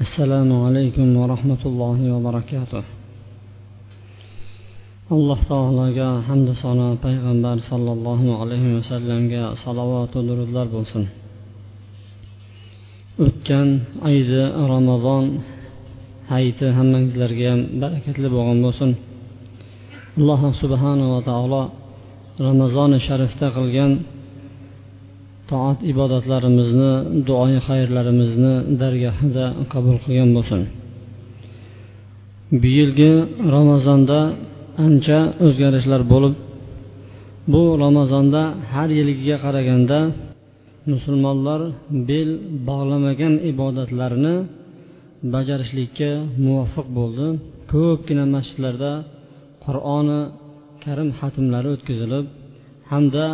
السلام عليكم ورحمة الله وبركاته alloh taologa hamda sano payg'ambar sollallohu alayhi vasallamga salovatu durudlar bo'lsin o'tgan oydi ramazon hayiti hammangizlarga ham barakatli bo'lgan bo'lsin alloh subhanava taolo ramazoni sharifda qilgan toat ibodatlarimizni duoyi xayrlarimizni dargohida qabul qilgan bo'lsin. Bu yilgi ramazonda ancha o'zgarishlar bo'lib bu ramazonda har yilgiga qaraganda musulmonlar bel bog'lamagan ibodatlarni bajarishlikka muvaffaq bo'ldi. Ko'pgina masjidlarda qur'oni karim xatmlari o'tkazilib hamda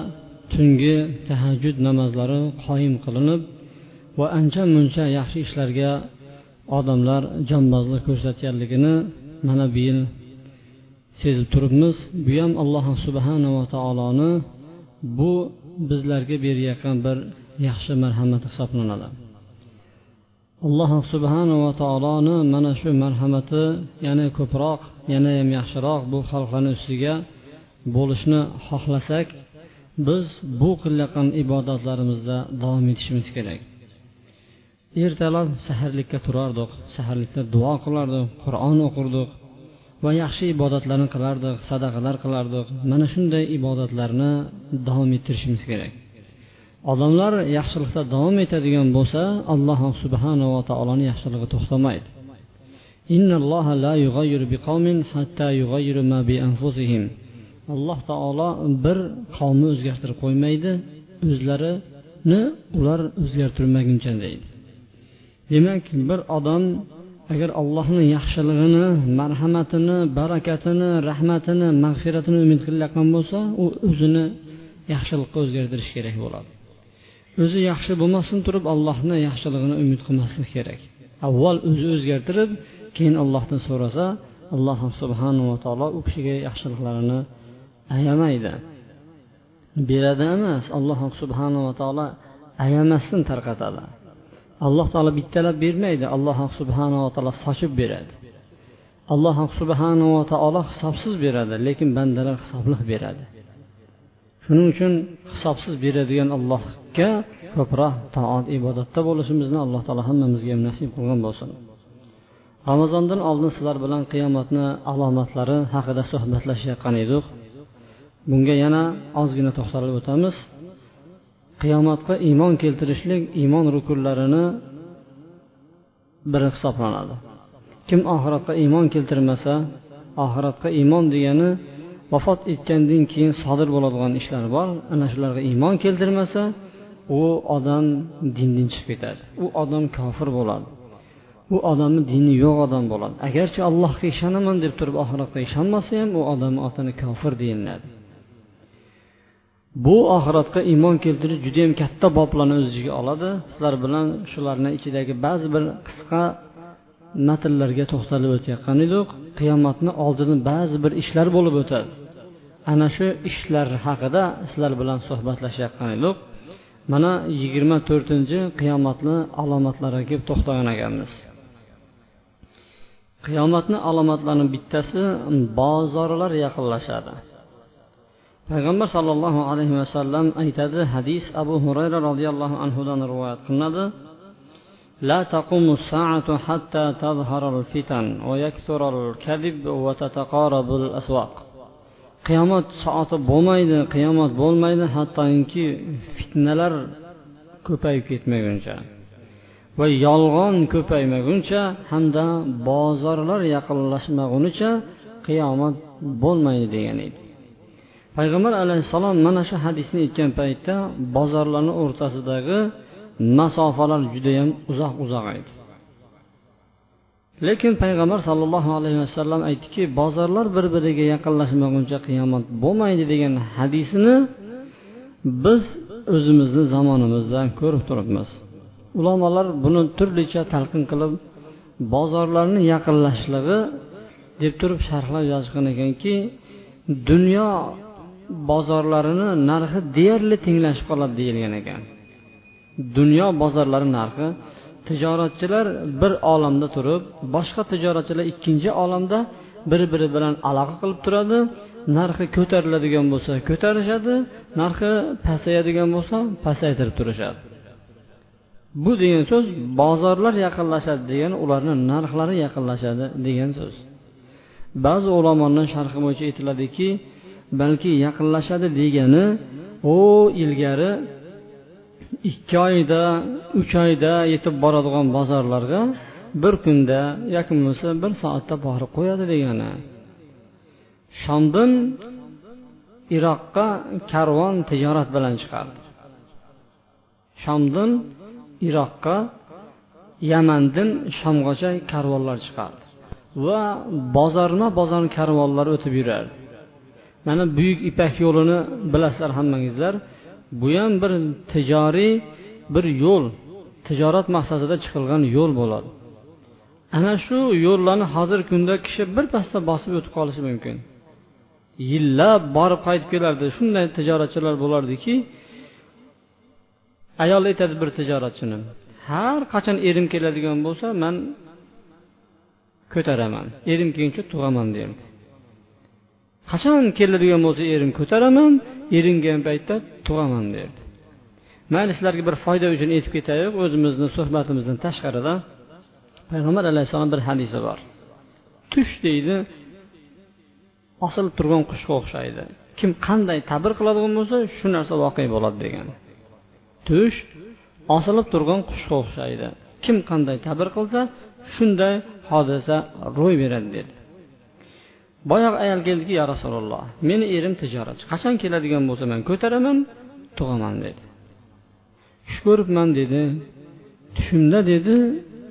tungi tahajjud namozlari qoyim qilinib va ancha muncha yaxshi ishlarga odamlar jonbozlik ko'rsatganligini mana bu yil sezib turibmiz. Bu ham alloh subhanava taoloni bu bizlarga berayotgan bir yaxshi marhamati hisoblanadi. Alloh subhanava taoloni mana shu marhamati yana ko'proq yana ham yaxshiroq bu xalqlarni ustiga bo'lishni xohlasak biz bu qilayotgan ibodatlarimizda davom etishimiz kerak. Ertalab saharlikka turardik saharlikda duo qilardik qur'on o'qirdik va yaxshi ibodatlarni qilardik sadaqalar qilardik. Mana shunday ibodatlarni davom ettirishimiz kerak. Odamlar yaxshilikda davom etadigan bo'lsa alloh subhanava taoloni yaxshiligi to'xtamaydi. Alloh taolo bir qavmni o'zgartirib qo'ymaydi o'zlarini ular o'zgartirmaguncha deydi. Demak bir odam agar allohni yaxshiligini marhamatini barakatini rahmatini mag'firatini umid qilayotgan bo'lsa u o'zini yaxshilikqa o'zgartirishi kerak bo'ladi. O'zi yaxshi bo'lmasdan turib allohni yaxshiligini umid qilmaslik kerak. Avval o'zi o'zgartirib keyin allohdan so'rasa alloh subhanava taolo u kishiga yaxshiliklarini ayamaydi. Beradi emas alloh subhanava taolo ayamasdan tarqatadi. Alloh taolo bittalab bermaydi alloh subhanava taolo sochib beradi. Alloh subhanava taolo hisobsiz beradi lekin bandalar hisobli beradi. Shuning uchun hisobsiz beradigan allohga ko'proq toat ibodatda bo'lishimizni alloh taolo hammamizga ham nasib qilgan bo'lsin. Ramazondan oldin sizlar bilan qiyomatni alomatlari haqida suhbatlashayotgan edik. Bunga yana ozgina to'xtalib o'tamiz. Qiyomatga iymon keltirishlik iymon rukunlarini biri hisoblanadi. Kim oxiratga iymon keltirmasa oxiratga iymon degani vafot etgandan keyin sodir bo'ladigan ishlar bor. Ana shularga iymon keltirmasa u odam dindan chiqib ketadi. U odam kofir bo'ladi. U odamni dini yo'q odam bo'ladi. Agarchi allohga ishonaman deb turib oxiratga ishonmasa ham u odamni otini kofir deyiladi. Bu oxiratga iymon keltirish judayam katta boblarni o'z ichiga oladi. Sizlar bilan shularni ichidagi ba'zi bir qisqa matnlarga to'xtalib o'tayotgan edik qiyomatni oldidan ba'zi bir ishlar bo'lib o'tadi. Ana shu ishlar haqida sizlar bilan suhbatlashayotgan edik mana yigirma to'rtinchi qiyomatni alomatlariga kelib to'xtagan ekanmiz. Qiyomatni alomatlarini bittasi bozorlar yaqinlashadi. payg'ambar sollallohu alayhi vasallam aytadi hadis abu hurayra roziyallohu anhudan rivoyat qilinadi لا تقوم الساعة حتى تظهر الفتن ويكثر الكذب وتتقارب الأسواق qiyomat soati bo'lmaydi qiyomat bo'lmaydi hattoki fitnalar ko'payib ketmaguncha va yolg'on ko'paymaguncha hamda bozorlar yaqinlashmagunicha qiyomat bo'lmaydi degan edi Payg'ambar alayhissalom mana shu hadisni aytgan paytda bozorlarni o'rtasidagi masofalar judayam uzoq uzoq edi. Lekin payg'ambar sollallohu alayhi vasallam aytdiki bozorlar bir biriga yaqinlashmaguncha qiyomat bo'lmaydi degan hadisini biz o'zimizni zamonimizdan ko'rib turibmiz. Ulamolar buni turlicha talqin qilib bozorlarni yaqinlashishligi deb turib sharhlab yozishgan ekanki dunyo bozorlarini narxi deyarli tenglashib qoladi deyilgan ekan. Dunyo bozorlari narxi tijoratchilar bir olamda turib boshqa tijoratchilar ikkinchi olamda bir biri bilan aloqa qilib turadi. Narxi ko'tariladigan bo'lsa ko'tarishadi narxi pasayadigan bo'lsa pasaytirib turishadi. Bu degan so'z bozorlar yaqinlashadi degani ularni narxlari yaqinlashadi degan so'z. Ba'zi ulamolar sharhi bo'yicha aytiladiki balki yaqinlashadi degani u ilgari ikki oyda uch oyda yetib boradigan bozorlarga bir kunda yoki bo'lmasa bir soatda borib qo'yadi degani. Shomdan iroqqa karvon tijorat bilan chiqardi. Shomdan iroqqa yamandan shomgacha karvonlar chiqardi va bozorma bozor karvonlar o'tib yurardi. Mana buyuk ipak yo'lini bilasizlar hammangizlar. Bu ham bir tijoriy bir yo'l. Tijorat maqsadida chiqilgan yo'l bo'ladi. Ana shu yo'llarni hozirgi kunda kishi birpasda bosib o'tib qolishi mumkin. Yillab borib qaytib kelardi. Shunday tijoratchilar bo'lardiki ayol aytadi bir tijoratchini har qachon erim keladigan bo'lsa man ko'taraman. Erim kelguncha tug'aman derdi qachon keladigan bo'lsa erim ko'taraman erim paytda tug'aman derdi. Mayli sizlarga bir foyda uchun aytib ketaylik o'zimizni suhbatimizdan tashqarida payg'ambar alayhissalom bir hadisi bor. Tush deydi osilib turgan qushga o'xshaydi. Kim qanday tabir qiladigan bo'lsa shu narsa voqe bo'ladi degan. Tush osilib turgan qushga o'xshaydi. Kim qanday tabir qilsa shunday hodisa ro'y beradi dedi. Boyagi ayol keldiki yo rasululloh meni erim tijoratchi qachon keladigan bo'lsa man ko'taraman tug'aman dedi. Tush ko'ribman dedi. Tushimda dedi.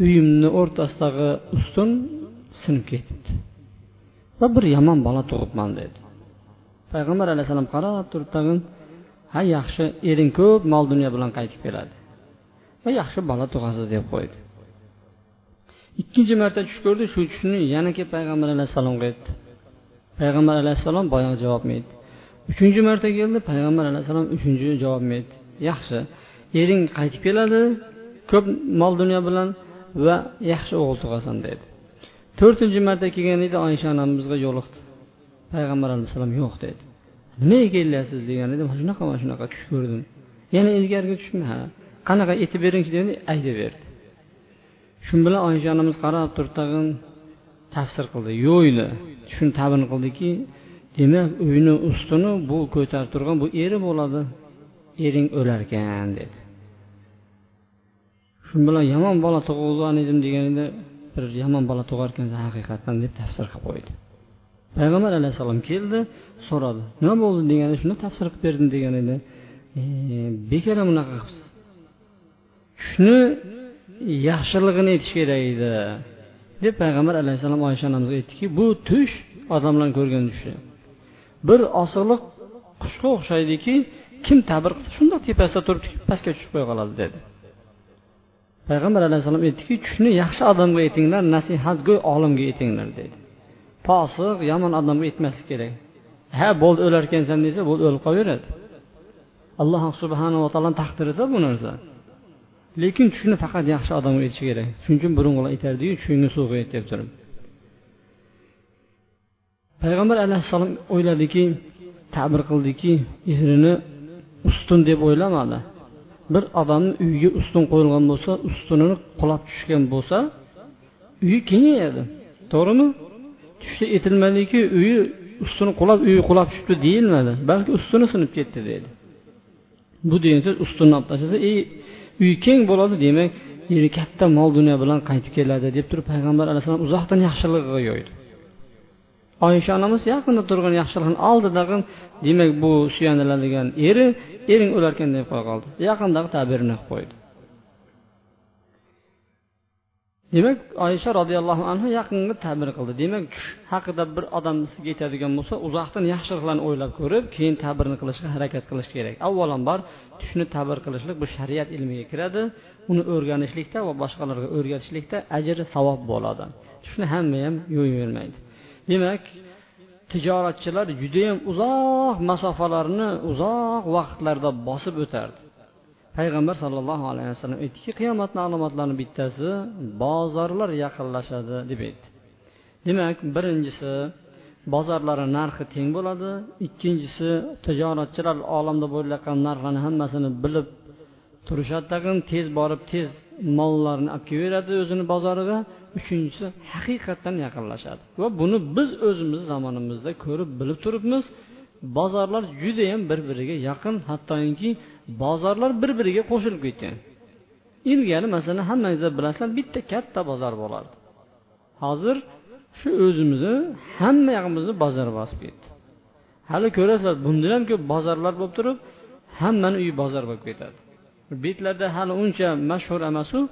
Uyimni o'rtasidagi ustun sinib ketibdi va bir yomon bola tug'ibman dedi. Payg'ambar alayhissalom qarab turib tag'in ha yaxshi ering ko'p mol dunyo bilan qaytib keladi va yaxshi bola tug'asiz deb qo'ydi. Ikkinchi marta tush ko'rdi. Shu tushni yana kelib payg'ambar alayhissalomga aytdi. Payg'ambar alayhissalom boyagi javobni aytdi uchinchi marta keldi payg'ambar alayhissalom uchinchi javobni aytdi yaxshi. Ering qaytib keladi ko'p mol dunyo bilan va yaxshi o'g'il tug'asan dedi to'rtinchi marta kelgan edi oysha onamizga yo'liqdi. Payg'ambar alayhissalom yo'q dedi nimaga kelyapsiz degan edim. Shunaqa mana shunaqa tush ko'rdim. Yana ilgarigi tushmi? Ha. Qanaqa aytib beringchi deganda aytib berdi shu bilan oysha onamiz qarab turib tag'in tafsir qildi. Yo'ydi shuni tabir qildiki demak uyni ustini bu ko'tarib turgan bu eri bo'ladi. Ering o'lar ekan dedi. Shu bilan yomon bola tug'ilgan edim deganida bir yomon bola tug'ar ekansan haqiqatdan deb tafsir qilib qo'ydi. Payg'ambar alayhissalom keldi so'radi nima bo'ldi? deganda shuni tafsir qilib berdim degan edi e, bekor bunaqa qilibsiz. Shuni yaxshiligini aytish kerak edi. Deb payg'ambar alayhissalom oysha onamizga aytdiki bu tush odamlar ko'rgan tushi. Bir osig'liq qushga o'xshaydiki kim tabir qilsa shundoq tepasida turib pastga tushib qo'ya qoladi dedi. Payg'ambar alayhissalom aytdiki tushni yaxshi odamga aytinglar nasihatgo'y olimga aytinglar dedi. Posiq yomon odamga aytmaslik kerak. Ha bo'ldi o'larkansan desa bo'ldi o'lib qolaveradi. Alloh subhanava taoloni taqdirida bu narsa. Lekin tushni faqat yaxshi odamga aytish kerak. Shuning uchun burungilar aytardiyu tushingni suvga ayt deb turib. Payg'ambar alayhissalom o'yladiki ta'bir qildiki erini ustun deb o'ylamadi. Bir odamni uyiga ustun qo'yilgan bo'lsa ustunini qulab tushgan bo'lsa uyi kengayadi. To'g'rimi? Tushda aytilmadiki uyi ustuni qulab uyi qulab tushibdi deyilmadi. Balki ustuni sinib ketdi deydi. Bu degan so'z ustunni olib tashlasa ey uyi keng bo'ladi demak eri katta mol dunyo bilan qaytib keladi deb turib payg'ambar alayhissalom uzoqdan yaxshiligiga yo'ydi. Oysha onamiz yaqinda turgan yaxshilikni oldidagi demak bu suyaniladigan eri ering o'larkan deb qo'ya qoldi. Yaqindagi tabirini qilib qo'ydi. Demak oysha roziyallohu anhu yaqinni tabir qildi. Demak tush haqida bir odam sizga aytadigan bo'lsa uzoqdan yaxshiliklarni o'ylab ko'rib keyin tabirni qilishga harakat qilish kerak. Avvalambor tushni tabir qilishlik bu shariat ilmiga kiradi. Uni o'rganishlikda va boshqalarga o'rgatishlikda ajri savob bo'ladi. Tushni hamma ham yo'yavermaydi demak tijoratchilar judayam uzoq masofalarni uzoq vaqtlarda bosib o'tardi. Payg'ambar sollallohu alayhi vasallam aytdiki qiyomatni alomatlarining bittasi bozorlar yaqinlashadi deb aytdi. Demak birinchisi bozorlari narxi teng bo'ladi ikkinchisi tijoratchilar olamda bo'layotgan narxlarni hammasini bilib turishadi tag'in tez borib tez mollarni olib kelaveradi o'zini bozoriga uchinchisi haqiqatdan yaqinlashadi. Va buni biz o'zimiz zamonimizda ko'rib bilib turibmiz bozorlar judayam bir biriga yaqin hattoki bozorlar bir biriga qo'shilib ketgan. Ilgari masalan hammangizlar bilasizlar bitta katta bozor bo'lardi. Hozir shu o'zimizni hamma yog'imizni bozor bosib ketdi. Hali ko'rasizlar bundan ham ko'p bozorlar bo'lib turib hammani uyi bozor bo'lib ketadi. Betlarda hali uncha mashhur emasu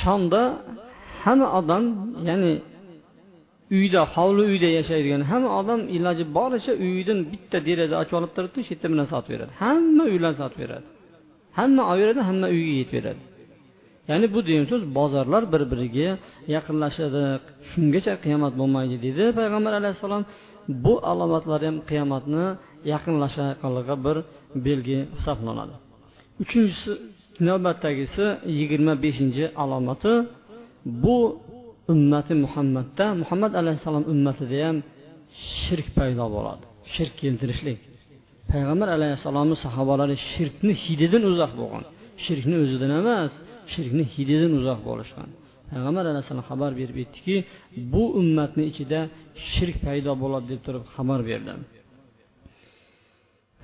shomda hamma odam ya'ni uyda hovli uyda yashaydigan hamma odam iloji boricha uyidan bitta deraza ochib olib turibdi shu yerda bilan sotib beradi. Hamma uylarni sotib beradi. Hamma olaveradi hamma uyga yetib beradi. Ya'ni bu degan so'z bozorlar bir biriga yaqinlashadi. Shungacha qiyomat bo'lmaydi dedi payg'ambar alayhissalom. Bu alomatlar ham qiyomatni yaqinlashganligiga bir belgi hisoblanadi. Uchinchisi navbatdagisi yigirma beshinchi alomati. Bu ummati muhammadda muhammad alayhissalom ummatida ham shirk paydo bo'ladi. Shirk keltirishlik payg'ambar alayhissalomni sahobalari shirkni hididan uzoq bo'lgan. Shirkni o'zidan emas shirkni hididan uzoq bo'lishgan. Payg'ambar alayhissalom xabar berib aytdiki bu ummatni ichida shirk paydo bo'ladi deb turib xabar berdi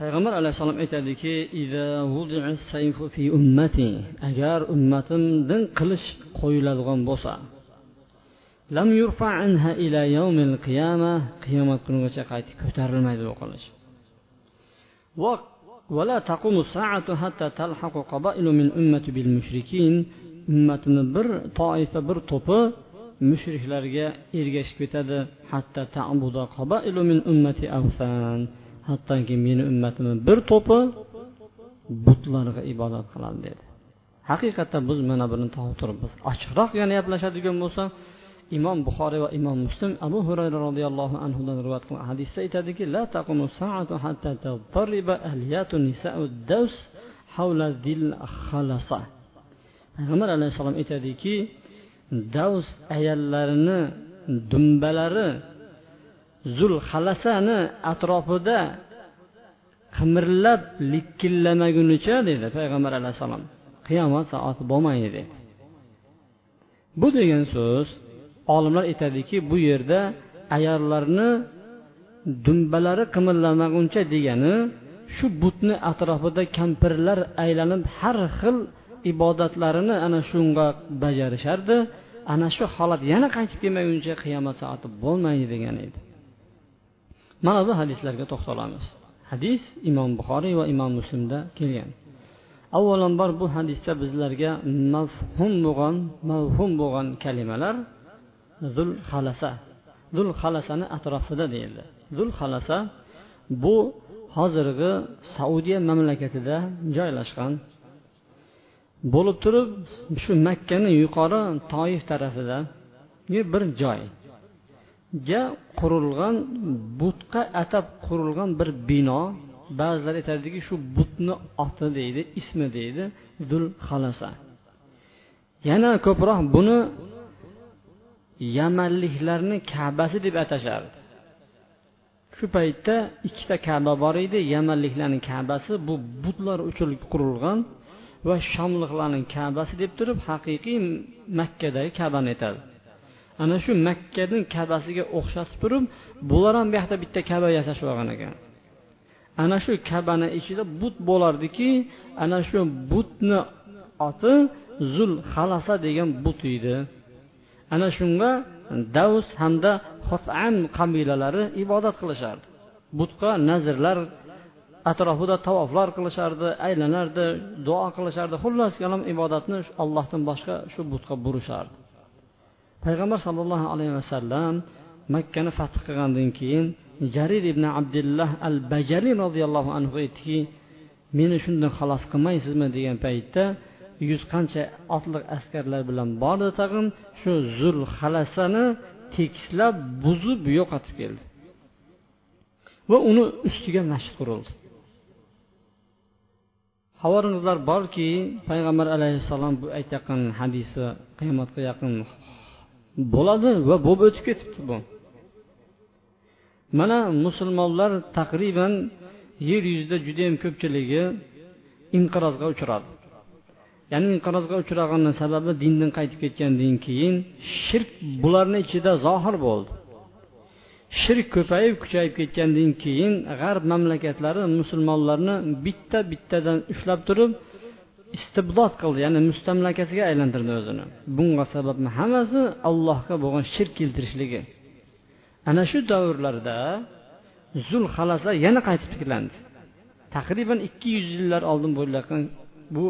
payg'ambar alayhissalom aytadiki agar ummatimdan qilich qo'yiladigan bo'lsa lam yurfa anha ila yawmil qiyama qiyomat kunigacha qaytib ko'tarilmaydi bu qilich ولا تقوم الساعة حتى تلحق قبائل من أمة بالمشركين ummatini bir toifa bir to'pi mushriklarga ergashib ketadi hatto tabuda qabailu min ummati avsan hattoki meni ummatimni bir to'pi butlarga ibodat qiladi dedi haqiqatda biz mana buni topib turibmiz ochiqroq yana gaplashadigan bo'lsa imom buxoriy va imom muslim abu hurayra roziyallohu anhudan rivoyat qilgan hadisda aytadiki la taqumu saatu hatta tadarriba ahliyatu nisa'u daws havla dil khalasa. Payg'ambar alayhissalom aytadiki davs ayollarini dumbalari zul halasani atrofida qimirlab likkillamagunicha dedi payg'ambar alayhissalom qiyomat soati bo'lmaydi dedi. Bu degan so'z olimlar aytadiki bu yerda ayollarni dumbalari qimirlamaguncha degani shu butni atrofida kampirlar aylanib har xil ibodatlarini ana shunga bajarishardi. Ana shu holat yana qaytib kelmaguncha qiyomat soati bo'lmaydi degan edi. Mana bu hadislarga to'xtalamiz. Hadis imom buxoriy va imom muslimda kelgan. Avvalambor bu hadisda bizlarga mafhum bo'lgan mavhum bo'lgan kalimalar zul xalasa zul xalasani atrofida deyildi. Zul xalasa bu hozirgi saudiya mamlakatida joylashgan. Bo'lib turib shu makkani yuqori toif tarafida bir joyga qurilgan butqa atab qurilgan bir bino ba'zilar aytadiki shu butni oti deydi ismi deydi zul xalasa yana ko'proq buni yamanliklarni kabasi deb atashardi. Shu paytda ikkita kaba bor edi. Yamanliklarning kabasi bu butlar uchun qurilgan va shomliqlarning kabasi deb turib haqiqiy makkadagi kabani aytadi. Ana shu makkaning kabasiga o'xshatib turib bular ham bu yoqda bitta kaba yasashib olgan ekan. Ana shu kabani ichida but bo'lardiki ana shu butni oti zul xalasa degan but edi. Ana shunga davs hamda hosan qabilalari ibodat qilishardi. Butqa nazrlar atrofida tavoflar qilishardi aylanardi duo qilishardi. Xullas kalom ibodatni allohdan boshqa shu butga burishardi. Payg'ambar sollallohu alayhi vasallam makkani fath qilgandan keyin jarir ibn abdulloh al bajali roziyallohu anhu aytdiki meni shundan xalos qilmaysizmi? degan paytda yuz qancha otliq askarlar bilan bordi tag'in shu zul xalasani tekislab buzib yo'qotib keldi. Va uni ustiga masjid qurildi. Xabaringizlar borki payg'ambar alayhissalom bu aytayotgan hadisi qiyomatga yaqin bo'ladi va bo'lib o'tib ketibdi bu. Mana musulmonlar taqriban yer yuzida judayam ko'pchiligi inqirozga uchradi. Ya'ni inqirozga uchragani sababi dindan qaytib ketgandan keyin shirk bularni ichida zohir bo'ldi. Shirk ko'payib kuchayib ketgandan keyin g'arb mamlakatlari musulmonlarni bitta bittadan ushlab turib istibdod qildi. Ya'ni mustamlakasiga aylantirdi o'zini. Bunga sababni hammasi allohga bo'lgan shirk keltirishligi. Ana shu davrlarda zul xalaslar yana qaytib tiklandi. Taqriban ikki yuz yillar oldin bo'layotgan bu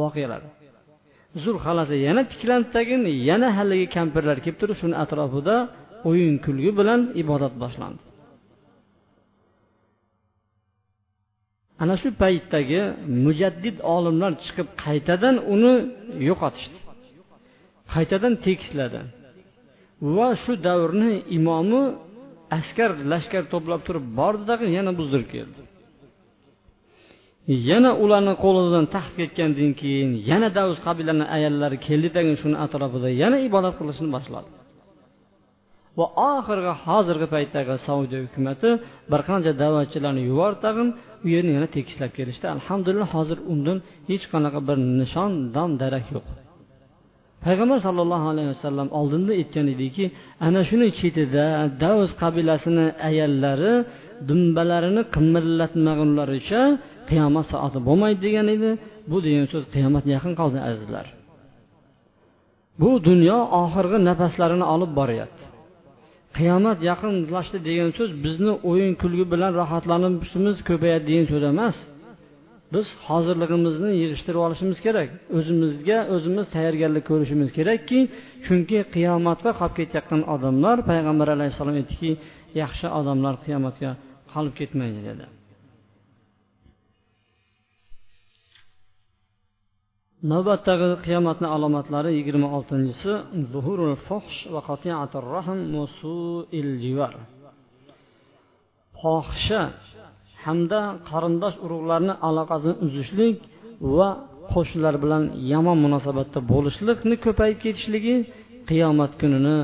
voqealar. Zul yana tiklandi tagin yana haligi kampirlar kelib turib shuni atrofida o'yin kulgi bilan ibodat boshlandi. Ana shu paytdagi mujaddid olimlar chiqib qaytadan uni yo'qotishdi. Qaytadan tekisladi. Va shu davrni imomi askar lashkar to'plab turib bordida yana buzdirib keldi. Yana ularni qo'lidan taxt ketgandan keyin yana davus qabilani ayollari keldi tagin shuni atrofida yana ibodat qilishni boshladi. Va oxirgi hozirgi paytdagi saudiya hukumati bir qancha da'vatchilarni yubordi tag'in u yerni yana tekislab kelishdi. Alhamdulillah hozir undan hech qanaqa bir nishon dam darak yo'q. Payg'ambar sollallohu alayhi vasallam oldinda aytgan ediki ana shuni chetida davus qabilasini ayollari dumbalarini qimirlatmagunlaricha qiyomat soati bo'lmaydi degan edi. Bu degan so'z qiyomat yaqin qoldi azizlar. Bu dunyo oxirgi nafaslarini olib boryapti. Qiyomat yaqinlashdi degan so'z bizni o'yin kulgi bilan rohatlanishimiz ko'payadi degan so'z emas. Biz hozirligimizni yig'ishtirib olishimiz kerak. O'zimizga o'zimiz tayyorgarlik ko'rishimiz kerakki chunki qiyomatga qolib ketayotgan odamlar payg'ambar alayhissalom aytdiki yaxshi odamlar qiyomatga qolib ketmaydi dedi. Navbatdagi qiyomatni alomatlari yigirma oltinchisi fohisha hamda qarindosh urug'larni aloqasini uzishlik va qo'shnilar bilan yomon munosabatda bo'lishlikni ko'payib ketishligi qiyomat kunini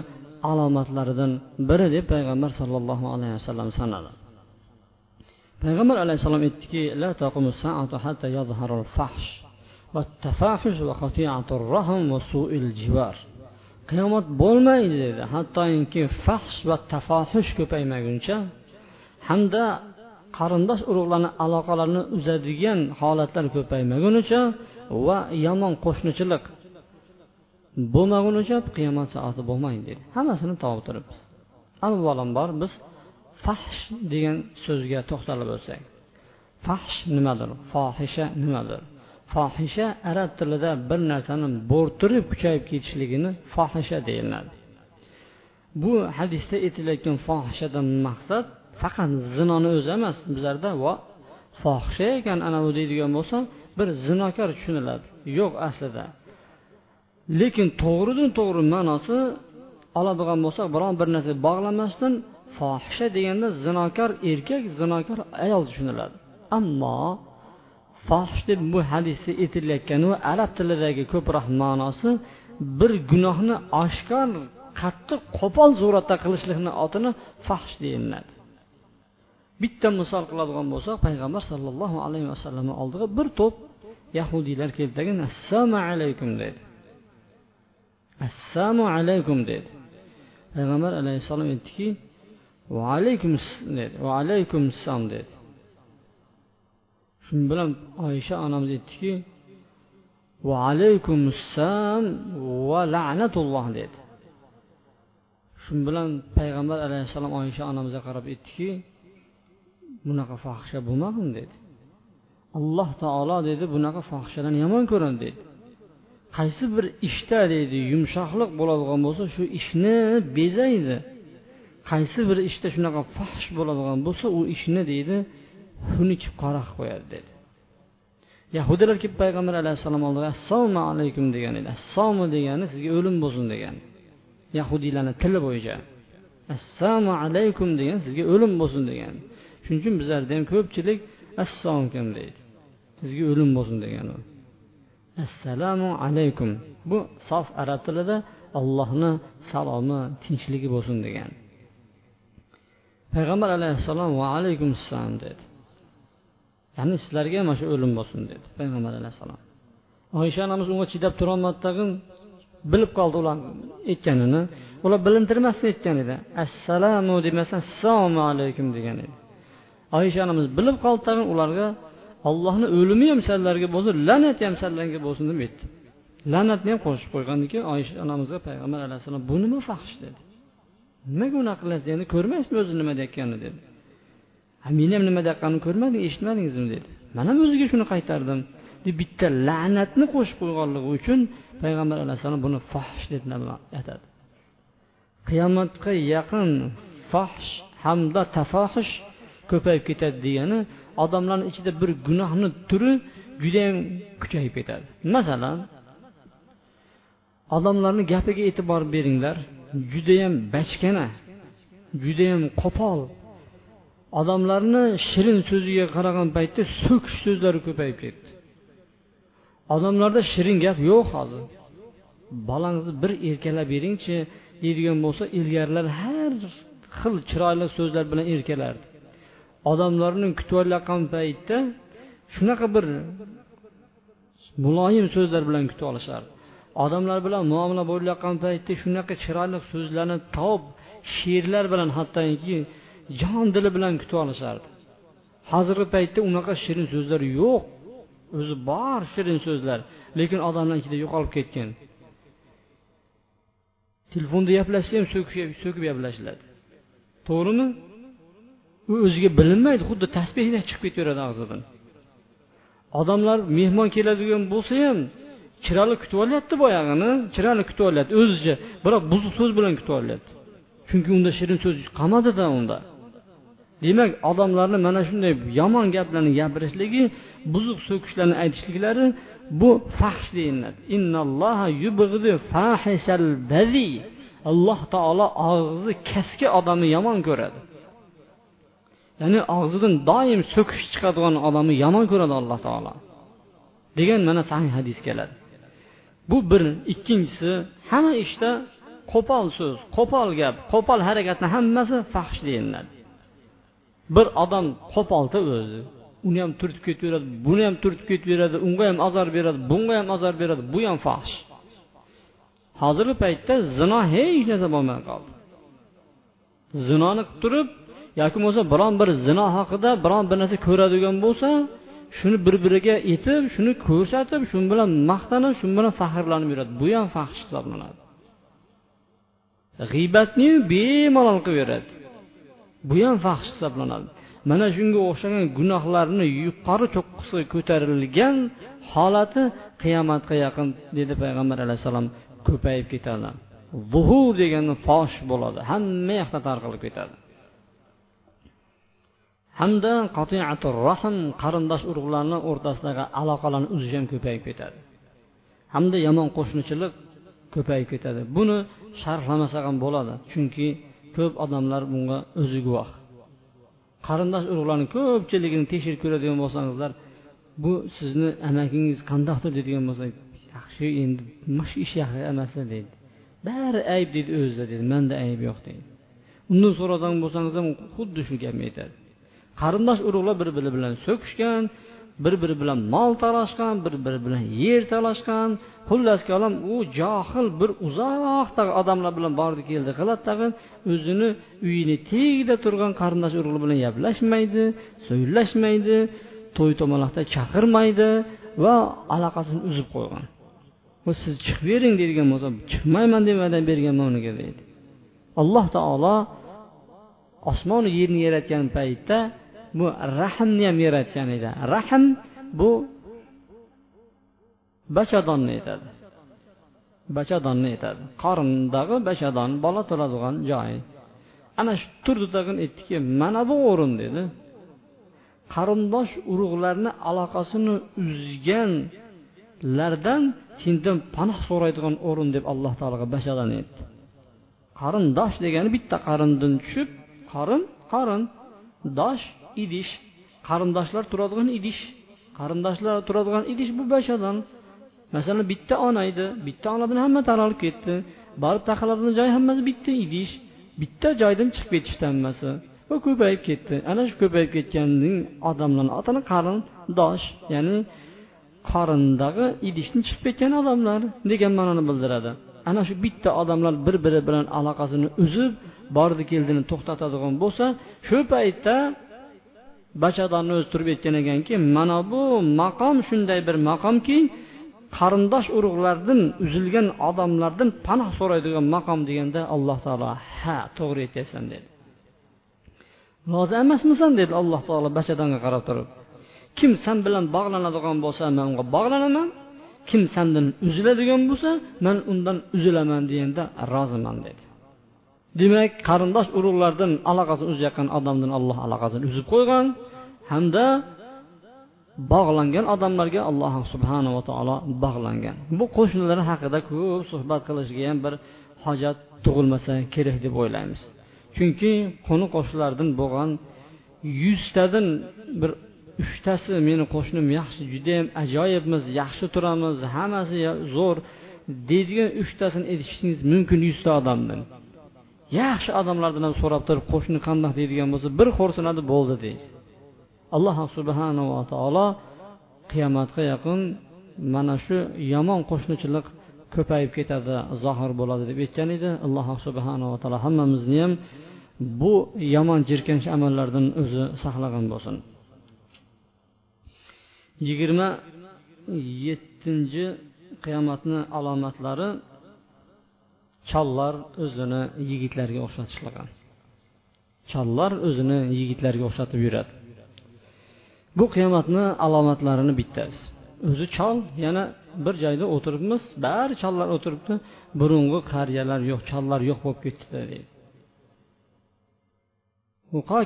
alomatlaridan biri deb payg'ambar sollallohu alayhi vasallam sanadi. Payg'ambar alayhissalom aytdiki qiyomat bo'lmaydi dedi. Hattoki fahsh va tafohush ko'paymaguncha hamda qarindosh urug'larni aloqalarini uzadigan holatlar ko'paymagunicha va yomon qo'shnichilik bo'lmagunicha qiyomat soati bo'lmaydi dedi. Hammasini topib turibmiz. Avvalambor biz fahsh degan so'zga to'xtalib o'tsak. Fahsh nimadir fohisha nimadir. Fohisha arab tilida bir narsani bo'rttirib kuchayib ketishligini fohisha deyiladi. Bu hadisda aytilayotgan fohishadan maqsad faqat zinoni o'zi emas bizlarda vo fohisha ekan ana bu deydigan bo'lsa bir zinokor tushuniladi. Yo'q aslida. Lekin to'g'ridan to'g'ri ma'nosi oladigan bo'lsak biron bir narsa bog'lamasdan fohisha deganda zinokor erkak zinokor ayol tushuniladi. Ammo fohish deb bu hadisda aytilayotgani arab tilidagi ko'proq ma'nosi bir gunohni oshkor qattiq qo'pol suratda qilishlikni otini fahsh deyiladi. Bitta misol qiladigan bo'lsak payg'ambar sollallohu alayhi vasallamni oldiga bir to'p yahudiylar keldi assalomu alaykum dedi. Assalomu alaykum dedi. Payg'ambar alayhissalom aytdiki va alaykum dedi. Va alaykum assalom dedi. Shu bilan oysha onamiz aytdiki va alaykumussalom va la'natulloh dedi. Shu bilan payg'ambar alayhissalom oysha onamizga qarab aytdiki bunaqa fohisha bo'lmag'in dedi. Alloh taolo dedi bunaqa fohishalarni yomon ko'radi dedi. Qaysi bir ishda deydi yumshoqlik bo'ladigan bo'lsa shu ishni bezaydi. Qaysi bir ishda shunaqa fohish bo'ladigan bo'lsa u ishni deydi. Xunuk qora qilib qo'yadi dedi. Yahudilar kelib payg'ambar alayhissalom oldiga assalomu alaykum degan edi assalomu degani sizga o'lim bo'lsin degan. Yahudiylarni tili bo'yicha assalomu alaykum degan sizga o'lim bo'lsin degan. Shuning uchun bizlarda ham ko'pchilik assalomu deydi. Sizga o'lim bo'lsin degan u. Assalomu alaykum bu sof arab tilida allohni salomi tinchligi bo'lsin degan. Payg'ambar alayhissalom va alaykum assalom dedi. Ya'ni sizlarga mana shu o'lim bo'lsin dedi payg'ambar alayhissalom. Oysha onamiz unga chidab turolmadi tag'in bilib qoldi ular aytganini. Ular bilintirmasdan aytgan edi. Assalomu demasdan assalomu alaykum degan edi. Oysha onamiz bilib qoldi tag'in ularga ollohni o'limi ham sizlarga bo'lsin la'nati ham sizlarga bo'lsin deb aytdi. La'natni ham qo'shib qo'ygandan keyin oysha onamizga payg'ambar alayhissalom bu nima fahsh? dedi. Nimaga unaqa qilasiz endi ko'rmaysizmi o'zi nima deyotganini dedi. Men ham nima deyotganimni ko'rmading eshitmadingizmi dedi. Man ham o'ziga shuni qaytardim. Deb bitta la'natni qo'shib qo'yganligi uchun payg'ambar alayhissalom buni fohish deb aytadi. Qiyomatga yaqin fohish hamda tafohish ko'payib ketadi degani odamlarni ichida bir gunohni turi judayam kuchayib ketadi. Masalan odamlarni gapiga e'tibor beringlar. Judayam bachkana judayam qo'pol odamlarni shirin so'ziga qaragan paytda so'kish so'zlari ko'payib ketdi. Odamlarda shirin gap yo'q hozir. Bolangizni bir erkalab beringchi deydigan bo'lsa ilgarilar har xil chiroyli so'zlar bilan erkalardi. Odamlarni kutib olayotgan paytda shunaqa bir muloyim so'zlar bilan kutib olishardi. Odamlar bilan muomala bo'layotgan paytda shunaqa chiroyli so'zlarni topib she'rlar bilan hattoki jon dili bilan kutib olishardi. Hozirgi paytda unaqa shirin so'zlar yo'q. O'zi bor shirin so'zlar lekin odamlar ichida yo'qolib ketgan. Telefonda gaplashsa ham so'kib gaplashiladi. To'g'rimi? U o'ziga bilinmaydi xuddi tasbehdek chiqib ketaveradi og'zidan. Odamlar mehmon keladigan bo'lsa ham chiroyli kutib olyapti boyag'ini chiroyli kutib olyapti. O'zicha biroq buzuq so'z bilan kutib olyapti. Chunki unda shirin so'z qolmadida unda. Demak odamlarni mana shunday yomon gaplarni gapirishligi buzuq so'kishlarni aytishliklari bu fahsh deyiladi alloh taolo og'zi kaska odamni yomon ko'radi. Ya'ni og'zidan doim so'kish chiqadigan odamni yomon ko'radi alloh taolo. Degan mana sahih hadis keladi. Bu bir ikkinchisi hamma ishda qo'pol so'z qo'pol gap qo'pol harakatni hammasi fahsh deyiladi bir odam qo'polda o'zi. Uni ham turtib ketaveradi buni ham turtib ketaveradi unga ham azor beradi bunga ham azor beradi. Bu ham fohish hozirgi paytda zino hech narsa bo'lmay qoldi. Zinoni qilib turib yoki bo'lmasa biron bir zino haqida biron bir narsa ko'radigan bo'lsa shuni bir biriga aytib shuni ko'rsatib shu bilan maqtanib shu bilan faxrlanib yuradi. Bu ham fahsh hisoblanadi. G'iybatni bemalol qilib yuradi. Bu ham fahsh hisoblanadi. Mana shunga o'xshagan gunohlarni yuqori cho'qqisiga ko'tarilgan holati qiyomatga yaqin dedi payg'ambar alayhissalom ko'payib ketadi. Zuhur degani fosh bo'ladi. Hamma yoqda tarqalib ketadi. Hamda rahm qarindosh urug'larni o'rtasidagi aloqalarni uzish ham ko'payib ketadi. Hamda yomon qo'shnichilik ko'payib ketadi. Buni sharhlamasa ham bo'ladi. Chunki ko'p odamlar bunga o'zi guvoh. Qarindosh urug'larni ko'pchiligini tekshirib ko'radigan bo'lsangizlar bu sizni amakingiz qandoqdir deydigan bo'lsa yaxshi endi mana shu ish yaxshi emas deydi. Bari ayb deydi o'zida deydi manda ayb yo'q deydi. Undan so'radigan bo'lsangiz ham xuddi shu gapni aytadi. Qarindosh urug'lar bir biri bilan so'kishgan bir biri bilan mol talashgan bir biri bilan yer talashgan. Xullas kalom u johil bir uzoqdagi odamlar bilan bordi keldi qiladi tag'in. O'zini uyini tagida turgan qarindosh urug'lar bilan gaplashmaydi so'zlashmaydi to'y to'maloqda chaqirmaydi va aloqasini uzib qo'ygan. Va siz chiqib bering deydigan bo'lsa chiqmayman deb va'da berganman uniga deydi. Alloh taolo osmonu yerni yaratgan paytda bu rahmni ham yaratgan edi. Rahm bu bachadonni aytadi. Bachadonni aytadi. Qorindagi bachadon bola turadigan joyi ana shu turdi tag'in aytdiki mana bu o'rin dedi. Qarindosh urug'larni aloqasini uzganlardan sendan panoh so'raydigan o'rin deb alloh taologa bashadan aytdi. Qarindosh degani bitta qarindan tushib qorin qorin dosh idish qarindoshlar turadigan idish qarindoshlar turadigan idish bu bashadan masalan bitta ona edi bitta onadan hamma taralib ketdi borib taqaladigan joy hammasi bitta idish bitta joydan chiqib ketishdi hammasi. Va ko'payib ketdi. Ana shu ko'payib ketganning odamlarni otini qarindosh ya'ni qorindagi idishni chiqib ketgan odamlar degan ma'noni bildiradi. Ana shu bitta odamlar bir biri bilan aloqasini uzib bordi keldini to'xtatadigan bo'lsa shu paytda bashadonni o'zi turib aytgan ekanki mana bu maqom shunday bir maqomki qarindosh urug'lardan uzilgan odamlardan panoh so'raydigan maqom deganda alloh taolo ha to'g'ri aytyapsan dedi. Rozi emasmisan dedi alloh taolo bashadonga qarab turib. Kim san bilan bog'lanadigan bo'lsa man unga bog'lanaman. Kim sandan uziladigan bo'lsa man undan uzilaman deganda roziman dedi. Demak qarindosh urug'lardan aloqasini uzayotgan odamdan alloh aloqasini uzib qo'ygan hamda bog'langan odamlarga alloh subhanava taolo bog'langan. Bu qo'shnilar haqida ko'p suhbat qilishga ham bir hojat tug'ilmasa kerak deb o'ylaymiz. Chunki qo'ni qo'shnilardan bo'lgan yuztadan bir uchtasi meni qo'shnim yaxshi judayam ajoyibmiz yaxshi turamiz hammasi zo'r deydigan uchtasini aytishingiz mumkin yuzta odamdan. Yaxshi odamlardan ham so'rab turib qo'shni qandoq deydigan bo'lsa bir xo'rsinadi bo'ldi deysiz alloh subhanava taolo qiyomatga yaqin mana shu yomon qo'shnichilik ko'payib ketadi zohir bo'ladi deb aytgan edi. Alloh subhanava taolo hammamizni ham bu yomon jirkanch amallardan o'zi saqlagan bo'lsin. Yigirma yettinchi qiyomatni alomatlari chollar o'zini yigitlarga o'xshatishlagan chollar o'zini yigitlarga o'xshatib yuradi. Bu qiyomatni alomatlarini bittasi. O'zi chol yana bir joyda o'tiribmiz bari chollar o'tiribdi burungi qariyalar yo'q chollar yo'q bo'lib ketdi deydi.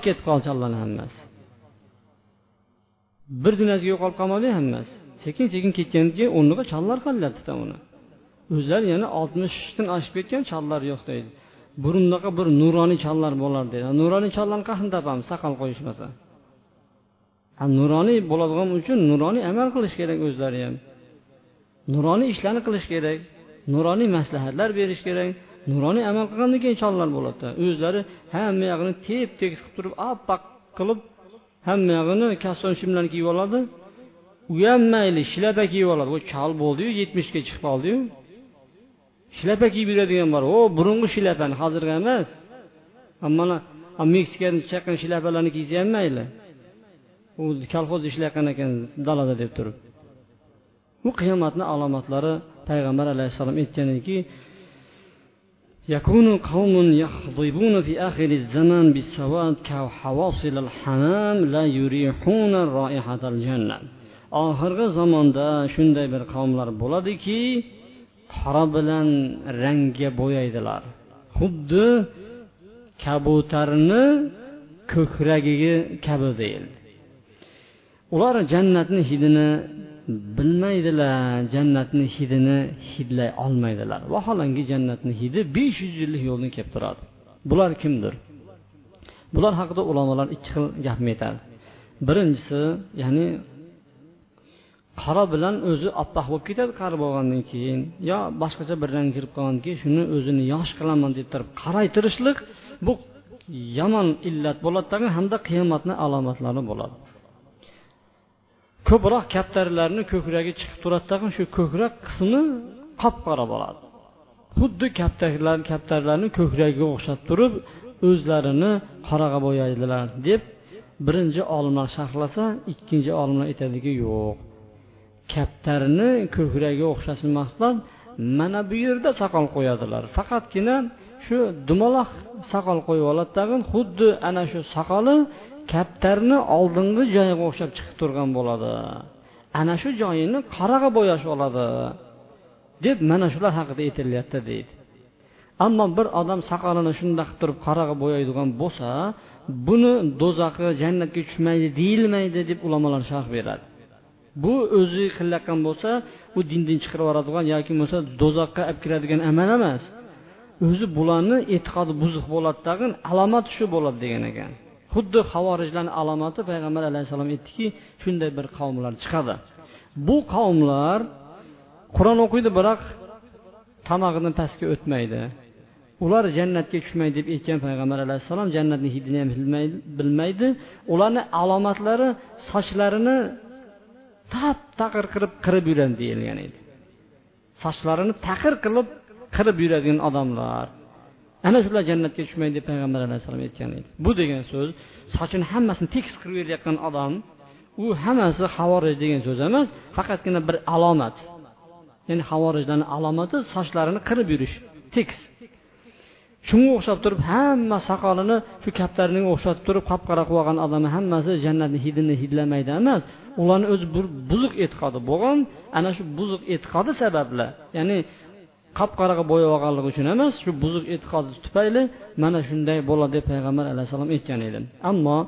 Ketib qoldi chollarni hammasi. Bir dunyoga yo'qolib qolmadi hammasi. Sekin sekin ketgandan keyin o'rniga chollar qolyaptida uni. O'zlari yana oltmishdan oshib ketgan chollar yo'q deydi. Burundaqa bir nuroniy chollar bo'lar deydi. Nuroniy chollarni qayerdan topamiz saqal qo'yishmasa. Nuroniy bo'ladigan uchun nuroniy amal qilish kerak o'zlari ham. Nuroniy ishlarni qilish kerak nuroniy maslahatlar berish kerak nuroniy amal qilgandan keyin chollar bo'ladida o'zlari hamma yog'ini tep tekis qilib turib oppoq qilib hamma yog'ini kasson shimlarni kiyib oladi. U ham mayli shlapa kiyib oladi. U chol bo'ldiyu yetmishga chiqib qoldiyu shlapa kiyib yuradigan bor o burungi shlapani hozirgi emas mana meksikadan chiqqan shlapalarni kiysa ham mayli u kolxoz ishlayotgan ekan dalada deb turib bu qiyomatni alomatlari payg'ambar alayhissalom aytgan ediki يكون قوم يخضبون في آخر الزمان بالسواد كحواصل الحمام لا يريحون رائحة الجنة oxirgi zamonda shunday bir qavmlar bo'ladiki qora bilan rangga bo'yaydilar. Xuddi kabutarni ko'kragiga kabi deyildi ular jannatni hidini bilmaydilar jannatni hidini hidlay olmaydilar. Vaholanki jannatni hidi besh yuz yillik yo'lni kelib turadi. Bular kimdir? Bular haqida ulamolar ikki xil gapni aytadi. Birinchisi ya'ni qora bilan o'zi oppoq bo'lib ketadi qari bo'lgandan keyin. Yo boshqacha bir rang kirib qolgandan keyin shuni o'zini yosh qilaman deb turib qaraytirishlik bu yomon illat bo'ladi hamda qiyomatni alomatlari bo'ladi. Ko'proq kaptarlarni ko'kragi chiqib turadi shu ko'krak qismi qop qora bo'ladi. Xuddi kaptarlar kaptarlarni ko'kragiga o'xshab turib o'zlarini qoraga bo'yaydilar deb birinchi olimlar sharhlasa ikkinchi olimlar aytadiki yo'q. Kaptarni ko'kragiga o'xshasin maqsad mana bu yerda soqol qo'yadilar. Faqatgina shu dumaloq soqol qo'yib oladi tag'in xuddi ana shu soqoli kaptarni oldingi joyiga o'xshab chiqib turgan bo'ladi. Ana shu joyini qoraga bo'yashib oladi deb mana shular haqida aytilyapti deydi. Ammo bir odam soqolini shundoq qilib turib qoraga bo'yaydigan bo'lsa buni do'zaxi jannatga tushmaydi deyilmaydi deb ulamolar sharh beradi. Bu o'zi qilayotgan bo'lsa u dindan chiqarib yuboradigan yoki bo'lmasa do'zaxga olib kiradigan amal emas. O'zi bularni e'tiqodi buzuq bo'ladi tag'in alomati shu bo'ladi degan ekan. Xuddi havorijlarni alomati payg'ambar alayhissalom aytdiki shunday bir qavmlar chiqadi. Bu qavmlar qur'on o'qiydi biroq tomog'idan pastga o'tmaydi. Ular jannatga tushmaydi deb aytgan payg'ambar alayhissalom jannatni hidini ham bilmaydi ularni alomatlari sochlarini tap taqir qilib qirib yuradi deyilgan edi. Sochlarini taqir qilib qirib yuradigan odamlar. Ana shular jannatga tushmaydi deb payg'ambar alayhissalom aytgan edi. Bu degan so'z sochini hammasini tekis qirib yurayotgan odam u hammasi havorij degan so'z emas faqatgina bir alomat. Ya'ni havorijlarni alomati sochlarini qirib yurish tekis. Shunga o'xshab turib hamma soqolini shu kaptarning o'xshatib turib qop qora qilib olgan odamni hammasi jannatni hidini hidlamaydi emas ularni o'zi bir buzuq e'tiqodi bo'lgan ana shu buzuq e'tiqodi sababli ya'ni qop qoraga bo'yab olganligi uchun emas shu buzuq e'tiqodi tufayli mana shunday bo'ladi deb payg'ambar alayhissalom aytgan edi. Ammo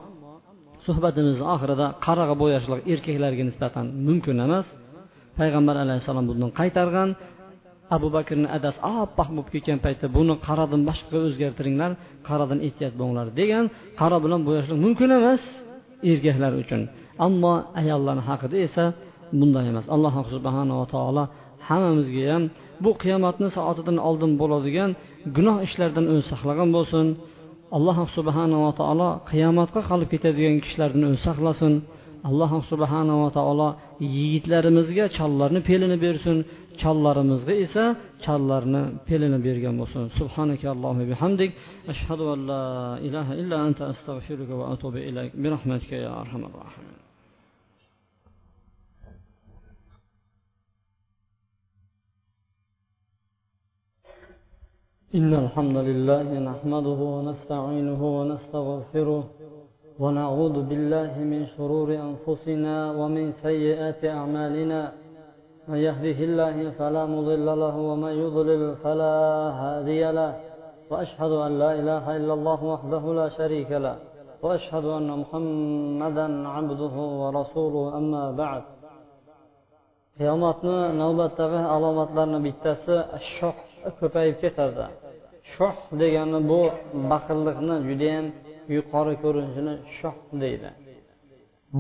suhbatimizni oxirida qarag'a bo'yashlik erkaklarga nisbatan mumkin emas. Payg'ambar alayhissalom bundan qaytargan. Abu bakrni adasi oppoq bo'lib ketgan paytda buni qaradan boshqaga o'zgartiringlar qaradan ehtiyot bo'linglar degan qora bilan bo'yashlik mumkin emas erkaklar uchun. Ammo ayollarni haqida esa bunday emas. Alloh subhanava taolo hammamizga ham bu qiyomatni soatidan oldin bo'ladigan gunoh ishlardan o'zi saqlagan bo'lsin. Alloh subhanava taolo qiyomatga qolib ketadigan kishilardan o'zi saqlasin. Alloh subhanava taolo yigitlarimizga chollarni pelini bersin. Chollarimizga esa chollarni pelini bergan bo'lsin. Subhanaka allohi bihamdik. Ashhadu an la ilaha illa anta astag'firuka va atubu ilayk. Bi rahmatika ya arhamar rohimin إن الحمد لله نحمده ونستعينه ونستغفره ونعوذ بالله من شرور أنفسنا ومن سيئات أعمالنا. من يهده الله فلا مضل له ومن يضلل فلا هادي له. وأشهد أن لا إله إلا الله وحده لا شريك له. وأشهد أن محمدا عبده ورسوله. أما بعد. qiyomatni navbatdagi alomatlarni bittasi shoh ko'payib ketadi. Shoh degani bu baxillikni judayam yuqori ko'rinishini shoh deydi.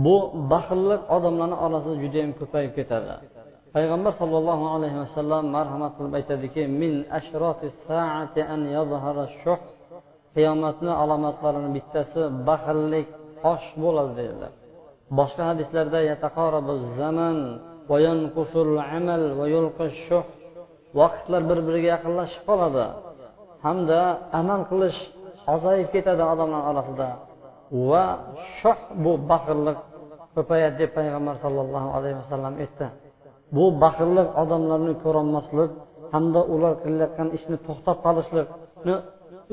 Bu baxillik odamlarni orasida judayam ko'payib ketadi. Payg'ambar sollallohu alayhi vasallam marhamat qilib aytadiki min saati an shuh qiyomatni alomatlarini bittasi baxillik osh bo'ladi dedilar boshqa hadislarda zaman amal va shuh vaqtlar bir biriga yaqinlashib qoladi. Hamda amal qilish ozayib ketadi odamlar orasida. Va shoh bu baxillik ko'payadi deb payg'ambar sollallohu alayhi vasallam aytdi. Bu baxillik odamlarni ko'rolmaslik hamda ular qilayotgan ishni to'xtab qolishlikni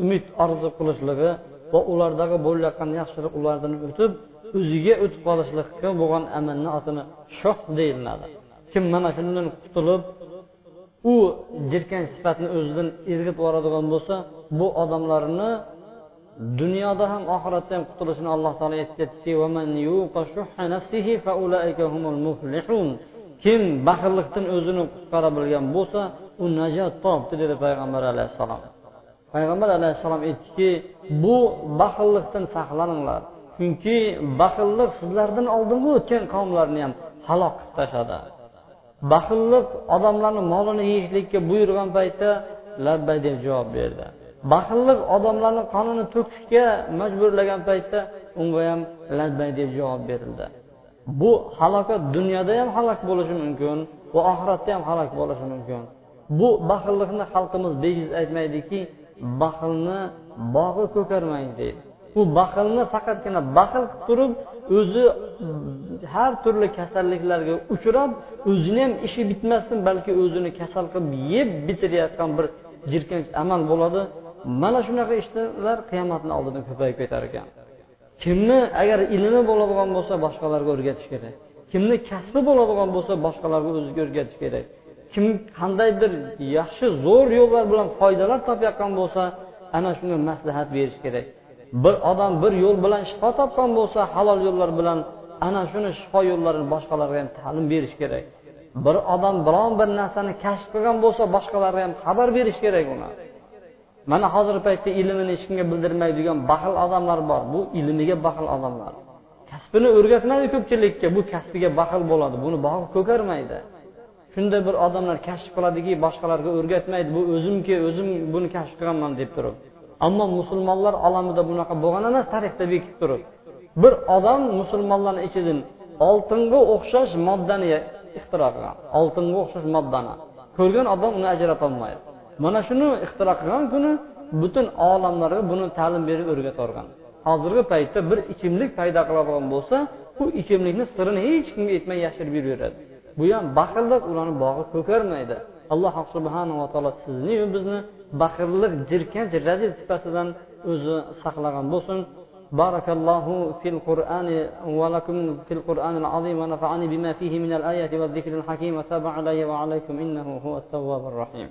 umid orzu qilishligi va ulardagi bo'layotgan yaxshilik ulardan o'tib o'ziga o'tib qolishlikka bo'lgan amalni otini shoh deyiladi. Kim mana shundan qutulib u jirkan sifatni o'zidan irg'ib yuboradigan bo'lsa bu odamlarni dunyoda ham oxiratda ham qutulishini alloh taolo aytyaptiki kim baxillikdan o'zini qutqara bilgan bo'lsa u najot topdi dedi payg'ambar alayhissalom. Payg'ambar alayhissalom aytdiki bu baxillikdan saqlaninglar chunki baxillik sizlardan oldingi o'tgan qavmlarni ham halok qilib tashladi. Baxillik odamlarni molini yeyishlikka buyurgan paytda labbay deb javob berdi. Baxillik odamlarni qonini to'kishga majburlagan paytda unga ham labbay deb javob berildi. Bu halokat dunyoda ham halok bo'lishi mumkin va oxiratda ham halok bo'lishi mumkin. Bu baxillikni xalqimiz bejiz aytmaydiki baxilni bog'i ko'karmang deydi u baxilni faqatgina baxil qilib turib o'zi mm, har turli kasalliklarga uchrab o'zini ham ishi bitmasdan balki o'zini kasal qilib yeb bitirayotgan bir jirkanch amal bo'ladi. Mana shunaqa ishlar qiyomatni oldida ko'payib ketar ekan. Kimni agar ilmi bo'ladigan bo'lsa boshqalarga o'rgatish kerak. Kimni kasbi bo'ladigan bo'lsa boshqalarga o'ziga o'rgatish kerak. Kim qandaydir yaxshi zo'r yo'llar bilan foydalar topayotgan bo'lsa ana shunga maslahat berish kerak. Bir odam bir yo'l bilan shifo topgan bo'lsa halol yo'llar bilan ana shuni shifo yo'llarini boshqalarga ham ta'lim berish kerak. Bir odam biron bir narsani kashf qilgan bo'lsa boshqalarga ham xabar berish kerak uni. Mana hozirgi paytda ilmini hech kimga bildirmaydigan baxil odamlar bor. Bu ilmiga baxil odamlar. Kasbini o'rgatmaydi ko'pchilikka bu kasbiga baxil bo'ladi. Buni bog'i ko'karmaydi. Shunday bir odamlar kashf qiladiki boshqalarga o'rgatmaydi. Bu o'zimki o'zim buni kashf qilganman deb turib. Ammo musulmonlar olamida bunaqa bo'lgan emas tarixda bekib turib. Bir odam musulmonlarni ichidan oltinga o'xshash moddani ixtiro qilgan oltinga o'xshash moddani. Ko'rgan odam uni ajratolmaydi. Mana shuni ixtiro qilgan kuni butun olamlarga buni ta'lim berib o'rgatorgan hozirgi paytda bir ichimlik paydo qiladigan bo'lsa bu ichimlikni sirini hech kimga aytmay yashirib yuraveradi. Bu ham baxillik ularni bog'i ko'karmaydi. Alloh subhanava taolo sizniyu bizni baxillik jirkanch razil sifatidan o'zi saqlagan bo'lsin بارك الله في القرآن ولكم في القرآن العظيم ونفعني بما فيه من الآيات والذكر الحكيم وتاب علي وعليكم إنه هو التواب الرحيم